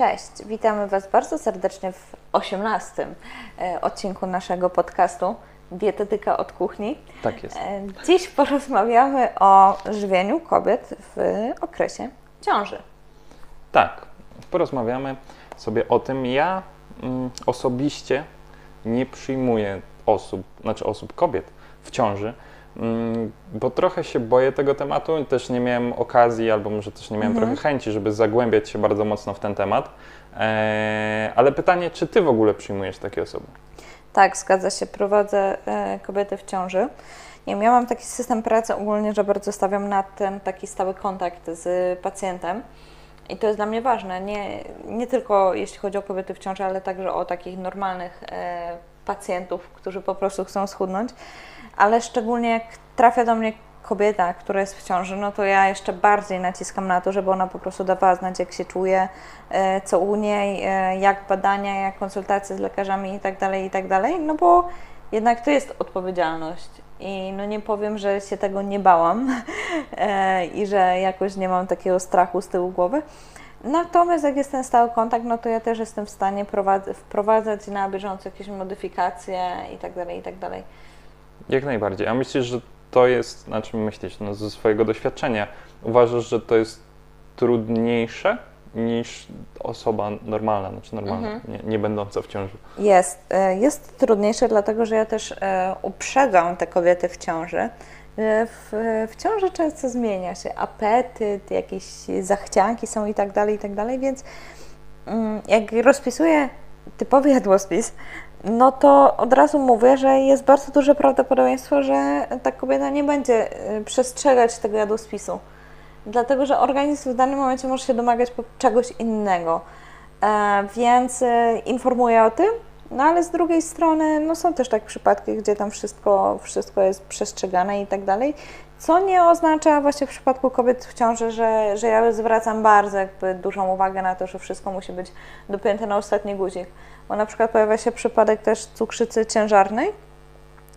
Cześć, witamy Was bardzo serdecznie w 18 e, odcinku naszego podcastu Dietetyka od kuchni. Tak jest. E, Dziś porozmawiamy o żywieniu kobiet w okresie ciąży. Tak, porozmawiamy sobie o tym. Ja mm, osobiście nie przyjmuję osób, znaczy osób kobiet w ciąży, bo trochę się boję tego tematu i też nie miałem okazji, albo może też nie miałem Mhm. trochę chęci, żeby zagłębiać się bardzo mocno w ten temat. Eee, ale pytanie, czy ty w ogóle przyjmujesz takie osoby? Tak, zgadza się, prowadzę e, kobiety w ciąży. Nie mam taki system pracy ogólnie, że bardzo stawiam na ten taki stały kontakt z pacjentem. I to jest dla mnie ważne, nie, nie tylko jeśli chodzi o kobiety w ciąży, ale także o takich normalnych e, pacjentów, którzy po prostu chcą schudnąć. Ale szczególnie jak trafia do mnie kobieta, która jest w ciąży, no to ja jeszcze bardziej naciskam na to, żeby ona po prostu dawała znać, jak się czuje, e, co u niej, e, jak badania, jak konsultacje z lekarzami i tak dalej, i tak dalej, no bo jednak to jest odpowiedzialność. I no nie powiem, że się tego nie bałam e, i że jakoś nie mam takiego strachu z tyłu głowy. Natomiast jak jest ten stały kontakt, no to ja też jestem w stanie prowadz- wprowadzać na bieżąco jakieś modyfikacje i tak dalej, i tak dalej. Jak najbardziej. A myślisz, że to jest, znaczy myślisz, no ze swojego doświadczenia, uważasz, że to jest trudniejsze niż osoba normalna, znaczy normalna, Mhm. nie, nie będąca w ciąży? Jest. e, Jest trudniejsze, dlatego że ja też e, uprzedzam te kobiety w ciąży. E, W, w ciąży często zmienia się apetyt, jakieś zachcianki są i tak dalej, i tak dalej, więc mm, jak rozpisuję typowy jadłospis, no to od razu mówię, że jest bardzo duże prawdopodobieństwo, że ta kobieta nie będzie e, przestrzegać tego jadłospisu. Dlatego, że organizm w danym momencie może się domagać czegoś innego. E, więc e, informuję o tym, no ale z drugiej strony no są też takie przypadki, gdzie tam wszystko, wszystko jest przestrzegane i tak dalej, co nie oznacza właśnie w przypadku kobiet w ciąży, że, że ja zwracam bardzo jakby dużą uwagę na to, że wszystko musi być dopięte na ostatni guzik. Bo na przykład pojawia się przypadek też cukrzycy ciężarnej,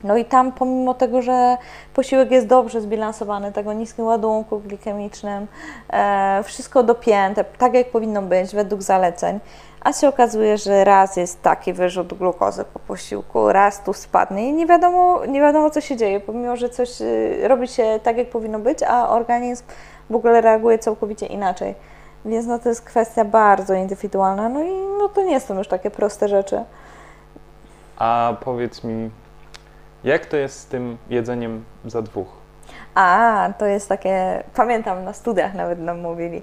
no i tam pomimo tego, że posiłek jest dobrze zbilansowany, tego niskim ładunku glikemicznym, e, wszystko dopięte, tak jak powinno być według zaleceń, a się okazuje, że raz jest taki wyrzut glukozy po posiłku, raz tu spadnie i nie wiadomo, nie wiadomo co się dzieje, pomimo, że coś y, robi się tak jak powinno być, a organizm w ogóle reaguje całkowicie inaczej. Więc no to jest kwestia bardzo indywidualna, no i no to nie są już takie proste rzeczy. A powiedz mi, jak to jest z tym jedzeniem za dwóch? A, to jest takie, pamiętam na studiach nawet nam mówili.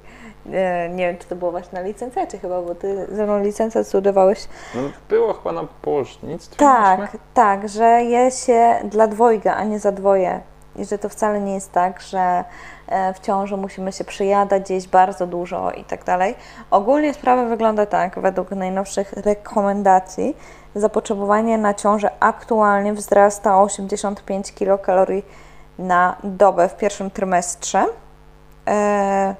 E, Nie wiem, czy to było właśnie na licencjacie chyba, bo ty ze mną licencjat studiowałeś. No, było chyba na położnictwie. Tak, myśmy? tak, że je się dla dwojga, a nie za dwoje. I że to wcale nie jest tak, że e, w ciąży musimy się przyjadać, jeść bardzo dużo i tak dalej. Ogólnie sprawa wygląda tak, według najnowszych rekomendacji, zapotrzebowanie na ciążę aktualnie wzrasta o 85 kilokalorii na dobę w pierwszym trymestrze. E,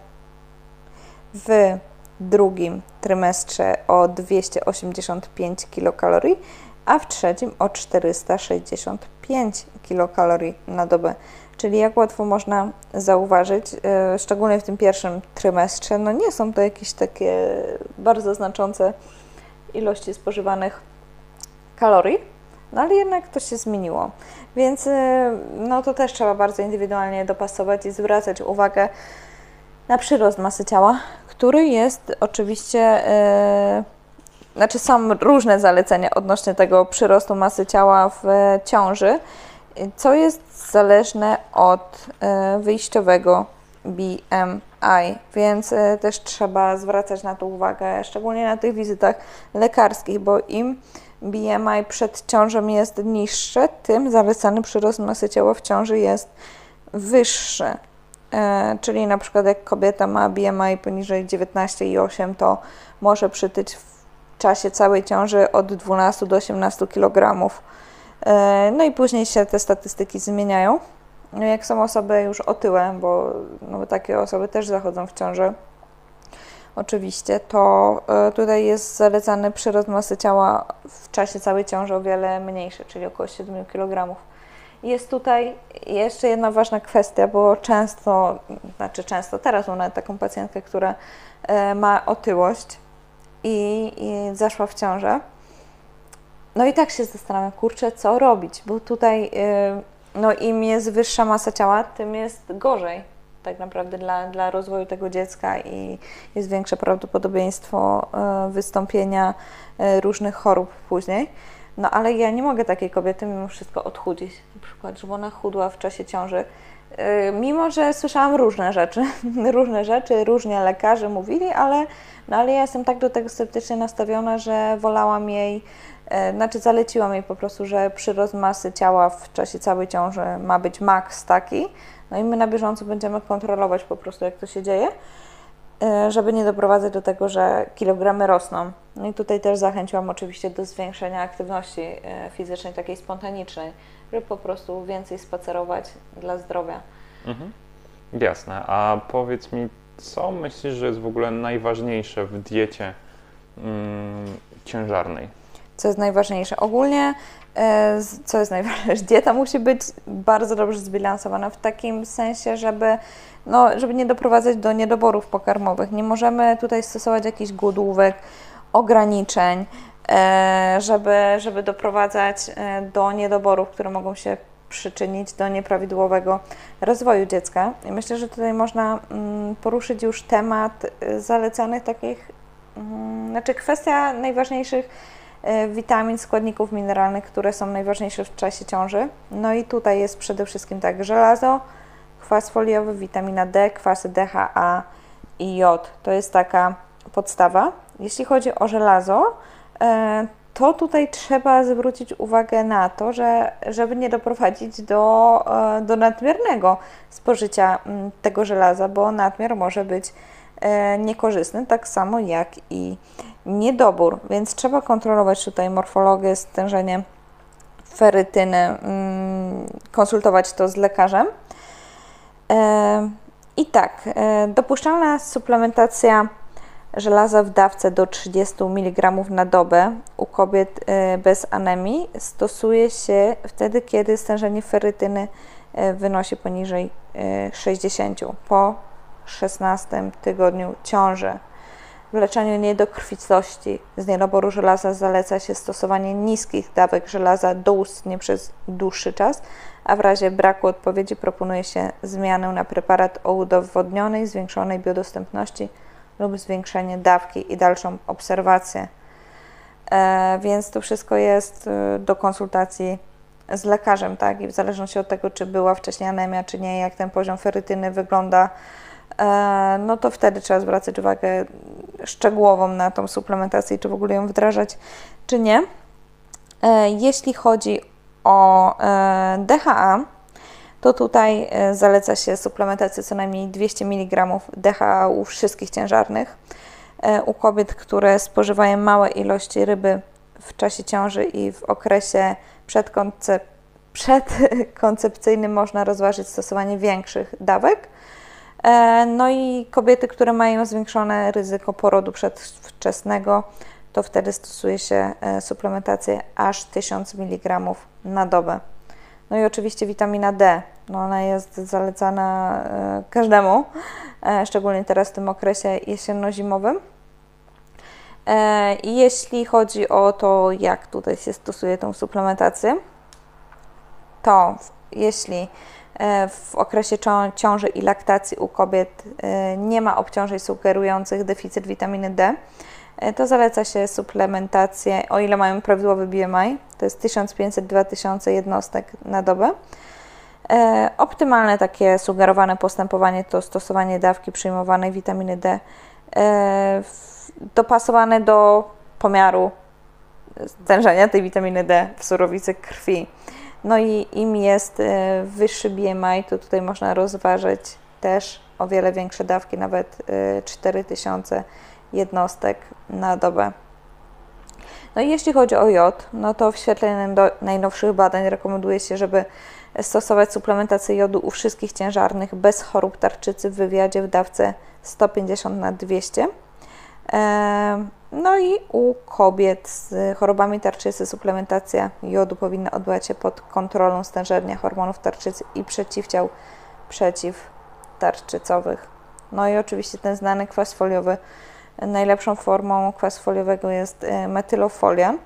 w drugim trymestrze o 285 kilokalorii, a w trzecim o 465 kilokalorii na dobę. Czyli jak łatwo można zauważyć, e, szczególnie w tym pierwszym trymestrze, no nie są to jakieś takie bardzo znaczące ilości spożywanych kalorii, no ale jednak to się zmieniło. Więc e, no to też trzeba bardzo indywidualnie dopasować i zwracać uwagę na przyrost masy ciała, który jest oczywiście, e, znaczy są różne zalecenia odnośnie tego przyrostu masy ciała w ciąży, co jest zależne od e, wyjściowego BMI, więc e, też trzeba zwracać na to uwagę, szczególnie na tych wizytach lekarskich, bo im BMI przed ciążą jest niższe, tym zalecany przyrost masy ciała w ciąży jest wyższy. E, czyli na przykład jak kobieta ma BMI poniżej 19,8, to może przytyć w czasie całej ciąży od 12 do 18 kg. E, no i później się te statystyki zmieniają. No jak są osoby już otyłe, bo no, takie osoby też zachodzą w ciążę, oczywiście, to e, tutaj jest zalecany przyrost masy ciała w czasie całej ciąży o wiele mniejszy, czyli około 7 kg. Jest tutaj jeszcze jedna ważna kwestia, bo często, znaczy często, teraz mam nawet taką pacjentkę, która e, ma otyłość i, i zaszła w ciążę. No i tak się zastanawiam, kurczę, co robić, bo tutaj y, no im jest wyższa masa ciała, tym jest gorzej tak naprawdę dla, dla rozwoju tego dziecka i jest większe prawdopodobieństwo y, wystąpienia różnych chorób później. No ale ja nie mogę takiej kobiety mimo wszystko odchudzić, na przykład, żeby ona chudła w czasie ciąży. Mimo, że słyszałam różne rzeczy, różne rzeczy, różnie lekarze mówili, ale, no ale ja jestem tak do tego sceptycznie nastawiona, że wolałam jej E, znaczy zaleciłam jej po prostu, że przyrost masy ciała w czasie całej ciąży ma być maks taki, no i my na bieżąco będziemy kontrolować po prostu, jak to się dzieje, żeby nie doprowadzać do tego, że kilogramy rosną. No i tutaj też zachęciłam oczywiście do zwiększenia aktywności e, fizycznej, takiej spontanicznej, żeby po prostu więcej spacerować dla zdrowia. Mhm. Jasne. A powiedz mi, co myślisz, że jest w ogóle najważniejsze w diecie mm, ciężarnej? Co jest najważniejsze. Ogólnie, e, co jest najważniejsze, dieta musi być bardzo dobrze zbilansowana w takim sensie, żeby, no, żeby nie doprowadzać do niedoborów pokarmowych. Nie możemy tutaj stosować jakichś głodówek, ograniczeń, e, żeby, żeby doprowadzać e, do niedoborów, które mogą się przyczynić do nieprawidłowego rozwoju dziecka. I myślę, że tutaj można mm, poruszyć już temat zalecanych takich, mm, znaczy kwestia najważniejszych witamin, składników mineralnych, które są najważniejsze w czasie ciąży. No i tutaj jest przede wszystkim tak żelazo, kwas foliowy, witamina D, kwasy DHA i jod. To jest taka podstawa. Jeśli chodzi o żelazo, e, to tutaj trzeba zwrócić uwagę na to, że żeby nie doprowadzić do, e, do nadmiernego spożycia mm, tego żelaza, bo nadmiar może być niekorzystny, tak samo jak i niedobór, więc trzeba kontrolować tutaj morfologię, stężenie ferytyny, mm, konsultować to z lekarzem. E, I tak, e, dopuszczalna suplementacja żelaza w dawce do 30 mg na dobę u kobiet e, bez anemii stosuje się wtedy, kiedy stężenie ferytyny wynosi poniżej 60 po 16 tygodniu ciąży. W leczeniu niedokrwistości z niedoboru żelaza zaleca się stosowanie niskich dawek żelaza doustnie przez dłuższy czas, a w razie braku odpowiedzi proponuje się zmianę na preparat o udowodnionej, zwiększonej biodostępności lub zwiększenie dawki i dalszą obserwację. E, więc to wszystko jest e, do konsultacji z lekarzem, tak? I w zależności od tego, czy była wcześniej anemia, czy nie, jak ten poziom ferytyny wygląda, E, no to wtedy trzeba zwracać uwagę szczegółową na tą suplementację, czy w ogóle ją wdrażać, czy nie. E, jeśli chodzi o e, DHA, to tutaj zaleca się suplementację co najmniej 200 mg DHA u wszystkich ciężarnych. U kobiet, które spożywają małe ilości ryby w czasie ciąży i w okresie przedkoncep przedkoncepcyjnym można rozważyć stosowanie większych dawek. E, no i kobiety, które mają zwiększone ryzyko porodu przedwczesnego, to wtedy stosuje się e, suplementację aż 1000 mg na dobę. No i oczywiście witamina D. No ona jest zalecana e, każdemu, szczególnie teraz w tym okresie jesienno-zimowym. I jeśli chodzi o to, jak tutaj się stosuje tą suplementację, to jeśli w okresie ciąży i laktacji u kobiet e, nie ma obciążeń sugerujących deficyt witaminy D, e, to zaleca się suplementację, o ile mają prawidłowy BMI, to jest 1500-2000 jednostek na dobę. Optymalne takie sugerowane postępowanie to stosowanie dawki przyjmowanej witaminy D dopasowane do pomiaru stężenia tej witaminy D w surowicy krwi. No i im jest e, wyższy BMI, to tutaj można rozważyć też o wiele większe dawki, nawet 4000 e, jednostek na dobę. No i jeśli chodzi o jod, no to w świetle najnowszych badań rekomenduje się, żeby stosować suplementację jodu u wszystkich ciężarnych bez chorób tarczycy w wywiadzie w dawce 150 na 200. No i u kobiet z chorobami tarczycy suplementacja jodu powinna odbywać się pod kontrolą stężenia hormonów tarczycy i przeciwciał przeciwtarczycowych. No i oczywiście ten znany kwas foliowy najlepszą formą kwasu foliowego jest e, metylofolian.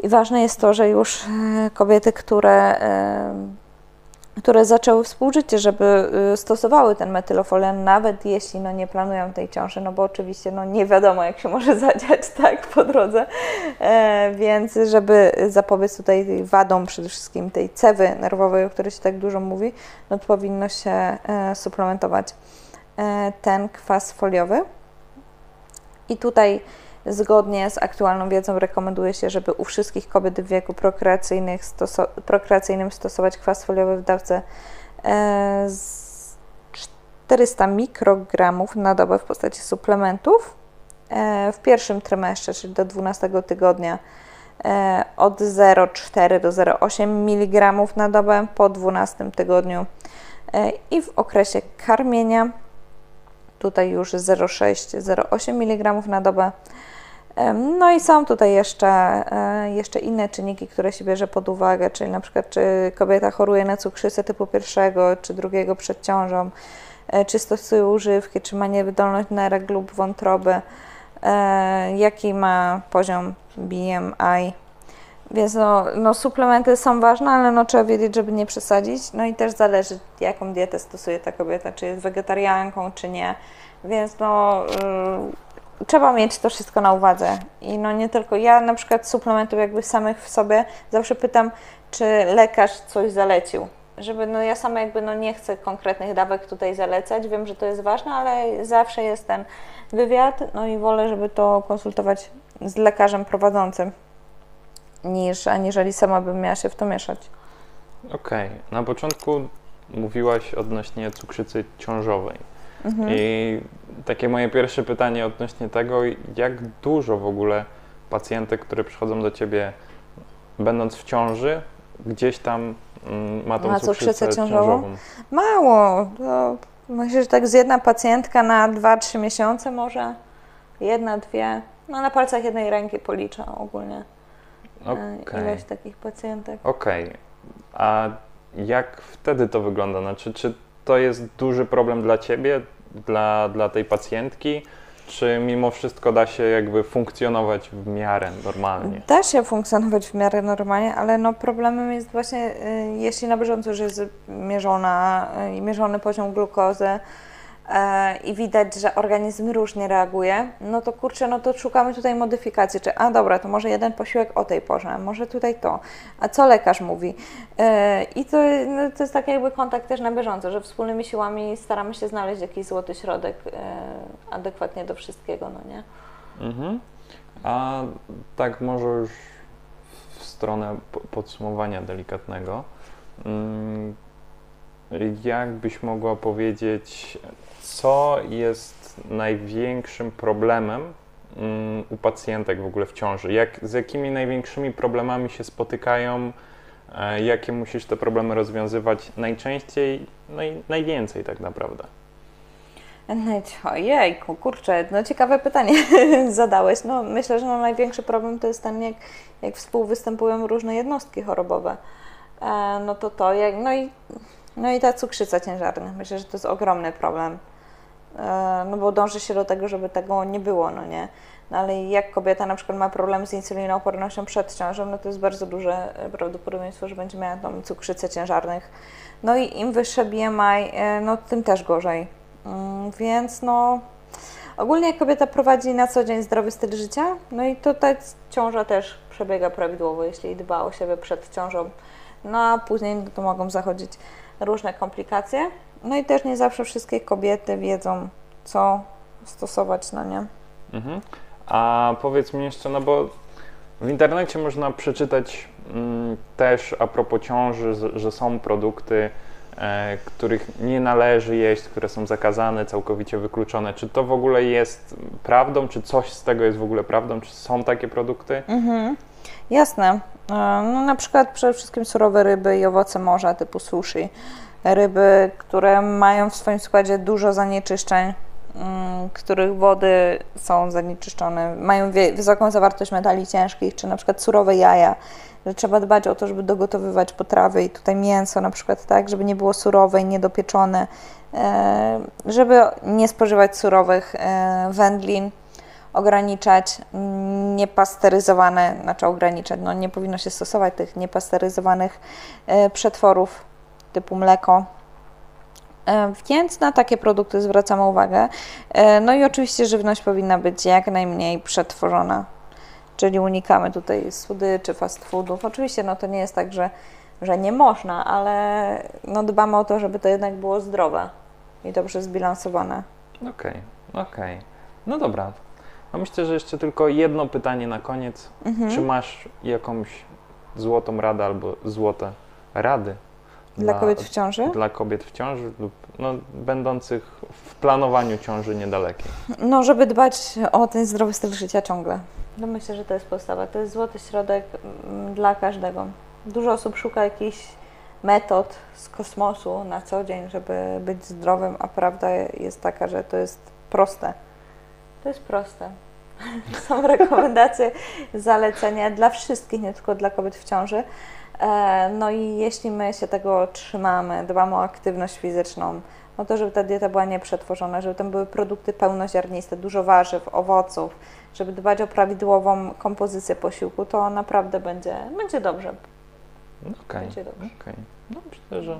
I ważne jest to, że już e, kobiety, które, które zaczęły współżycie, żeby e, stosowały ten metylofolian, nawet jeśli no, nie planują tej ciąży, no bo oczywiście no, nie wiadomo, jak się może zadziać tak po drodze, e, więc żeby zapobiec tutaj tej wadom przede wszystkim tej cewy nerwowej, o której się tak dużo mówi, no to powinno się e, suplementować e, ten kwas foliowy. I tutaj Zgodnie z aktualną wiedzą rekomenduje się, żeby u wszystkich kobiet w wieku prokreacyjnych stoso prokreacyjnym stosować kwas foliowy w dawce e, z 400 mikrogramów na dobę w postaci suplementów. E, w pierwszym trymestrze, czyli do 12 tygodnia, e, od 0,4 do 0,8 mg na dobę, po 12 tygodniu e, i w okresie karmienia tutaj już 0,6-0,8 mg na dobę. No i są tutaj jeszcze, e, jeszcze inne czynniki, które się bierze pod uwagę, czyli na przykład czy kobieta choruje na cukrzycę typu pierwszego czy drugiego przed ciążą, e, czy stosuje używki, czy ma niewydolność nerek lub wątroby, e, jaki ma poziom BMI. Więc no, no, suplementy są ważne, ale no, trzeba wiedzieć, żeby nie przesadzić. No i też zależy, jaką dietę stosuje ta kobieta, czy jest wegetarianką, czy nie. Więc no, y, trzeba mieć to wszystko na uwadze. I no nie tylko ja, na przykład suplementów jakby samych w sobie zawsze pytam, czy lekarz coś zalecił. Żeby, no ja sama jakby no nie chcę konkretnych dawek tutaj zalecać, wiem, że to jest ważne, ale zawsze jest ten wywiad, no i wolę, żeby to konsultować z lekarzem prowadzącym niż aniżeli sama bym miała się w to mieszać. Okej, na początku mówiłaś odnośnie cukrzycy ciążowej. Mhm. I takie moje pierwsze pytanie odnośnie tego, jak dużo w ogóle pacjentek, które przychodzą do ciebie będąc w ciąży, gdzieś tam mm, ma tą Ma cukrzycę, ciążową? ciążową. Mało. To myślę, że tak z jedna pacjentka na 2-3 miesiące może. Jedna, dwie. No na palcach jednej ręki policzę ogólnie e, Okej. ilość takich pacjentek. Okej. A jak wtedy to wygląda? Znaczy, czy to jest duży problem dla ciebie, dla, dla tej pacjentki, czy mimo wszystko da się jakby funkcjonować w miarę normalnie? Da się funkcjonować w miarę normalnie, ale no problemem jest właśnie, y, jeśli na bieżąco już jest mierzona, y, mierzony poziom glukozy i widać, że organizm różnie reaguje, no to kurczę, no to szukamy tutaj modyfikacji, czy a dobra, to może jeden posiłek o tej porze, może tutaj to, a co lekarz mówi? E, I to, no, to jest tak jakby kontakt też na bieżąco, że wspólnymi siłami staramy się znaleźć jakiś złoty środek e, adekwatnie do wszystkiego, no nie? Mhm. A tak może już w stronę po- podsumowania delikatnego. Mm, Jak byś mogła powiedzieć, co jest największym problemem mm, u pacjentek w ogóle w ciąży? Jak, z jakimi największymi problemami się spotykają? E, Jakie musisz te problemy rozwiązywać najczęściej, no i najwięcej tak naprawdę? Ojejku, kurczę, no ciekawe pytanie zadałeś. No myślę, że no największy problem to jest ten, jak, jak współwystępują różne jednostki chorobowe. E, no to to, jak, no, i, no i ta cukrzyca ciężarna. Myślę, że to jest ogromny problem. E, no bo dąży się do tego, żeby tego nie było, no nie. No ale jak kobieta na przykład ma problem z insulinoopornością przed ciążą, no to jest bardzo duże e, prawdopodobieństwo, że będzie miała tą cukrzycę ciężarnych. No i im wyższe BMI, e, no tym też gorzej. Mm, Więc no, ogólnie kobieta prowadzi na co dzień zdrowy styl życia, no i tutaj ciąża też przebiega prawidłowo, jeśli dba o siebie przed ciążą. No a później no to mogą zachodzić różne komplikacje. No i też nie zawsze wszystkie kobiety wiedzą, co stosować, no nie? Mhm. A powiedz mi jeszcze, no bo w internecie można przeczytać mm, też a propos ciąży, że są produkty, e, których nie należy jeść, które są zakazane, całkowicie wykluczone. Czy to w ogóle jest prawdą? Czy coś z tego jest w ogóle prawdą? Czy są takie produkty? Mhm. Jasne. E, No, na przykład przede wszystkim surowe ryby i owoce morza typu sushi. Ryby, które mają w swoim składzie dużo zanieczyszczeń, mm, których wody są zanieczyszczone, mają wysoką zawartość metali ciężkich, czy na przykład surowe jaja. Że trzeba dbać o to, żeby dogotowywać potrawy i tutaj mięso na przykład tak, żeby nie było surowe i niedopieczone, e, żeby nie spożywać surowych e, wędlin. ograniczać niepasteryzowane, znaczy ograniczać, no nie powinno się stosować tych niepasteryzowanych e, przetworów typu mleko. E, Więc na takie produkty zwracamy uwagę. E, No i oczywiście żywność powinna być jak najmniej przetworzona, czyli unikamy tutaj słodyczy, fast foodów. Oczywiście no to nie jest tak, że, że nie można, ale no dbamy o to, żeby to jednak było zdrowe i dobrze zbilansowane. Okej, okej. No dobra. A myślę, że jeszcze tylko jedno pytanie na koniec. Mhm. Czy masz jakąś złotą radę albo złote rady Dla kobiet w ciąży? dla kobiet w ciąży lub no, będących w planowaniu ciąży niedalekiej? No, żeby dbać o ten zdrowy styl życia ciągle. No myślę, że to jest podstawa. To jest złoty środek mm, dla każdego. Dużo osób szuka jakichś metod z kosmosu na co dzień, żeby być zdrowym, a prawda jest taka, że to jest proste. To jest proste. Są rekomendacje, zalecenia dla wszystkich, nie tylko dla kobiet w ciąży. E, No i jeśli my się tego trzymamy, dbamy o aktywność fizyczną, no to żeby ta dieta była nieprzetworzona, żeby tam były produkty pełnoziarniste, dużo warzyw, owoców, żeby dbać o prawidłową kompozycję posiłku, to naprawdę będzie, będzie dobrze. No, Okej, Będzie dobrze. okej. No myślę, że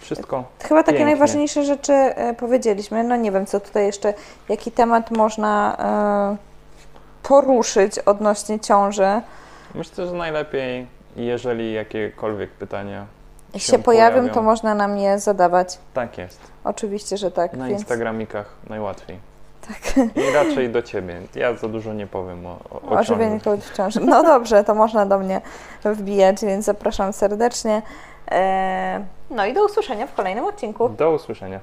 wszystko Chyba takie Pięknie. najważniejsze rzeczy e, powiedzieliśmy. No nie wiem, co tutaj jeszcze, jaki temat można e, poruszyć odnośnie ciąży. Myślę, że najlepiej, jeżeli jakiekolwiek pytania się się pojawią, pojawią. to można nam je zadawać. tak jest. Oczywiście, że tak. Na więc... Instagramikach najłatwiej. Tak. I raczej do ciebie. Ja za dużo nie powiem o, o, o żywieniu kobiet w ciąży. No dobrze, to można do mnie wbijać, więc zapraszam serdecznie. E, No i do usłyszenia w kolejnym odcinku. Do usłyszenia.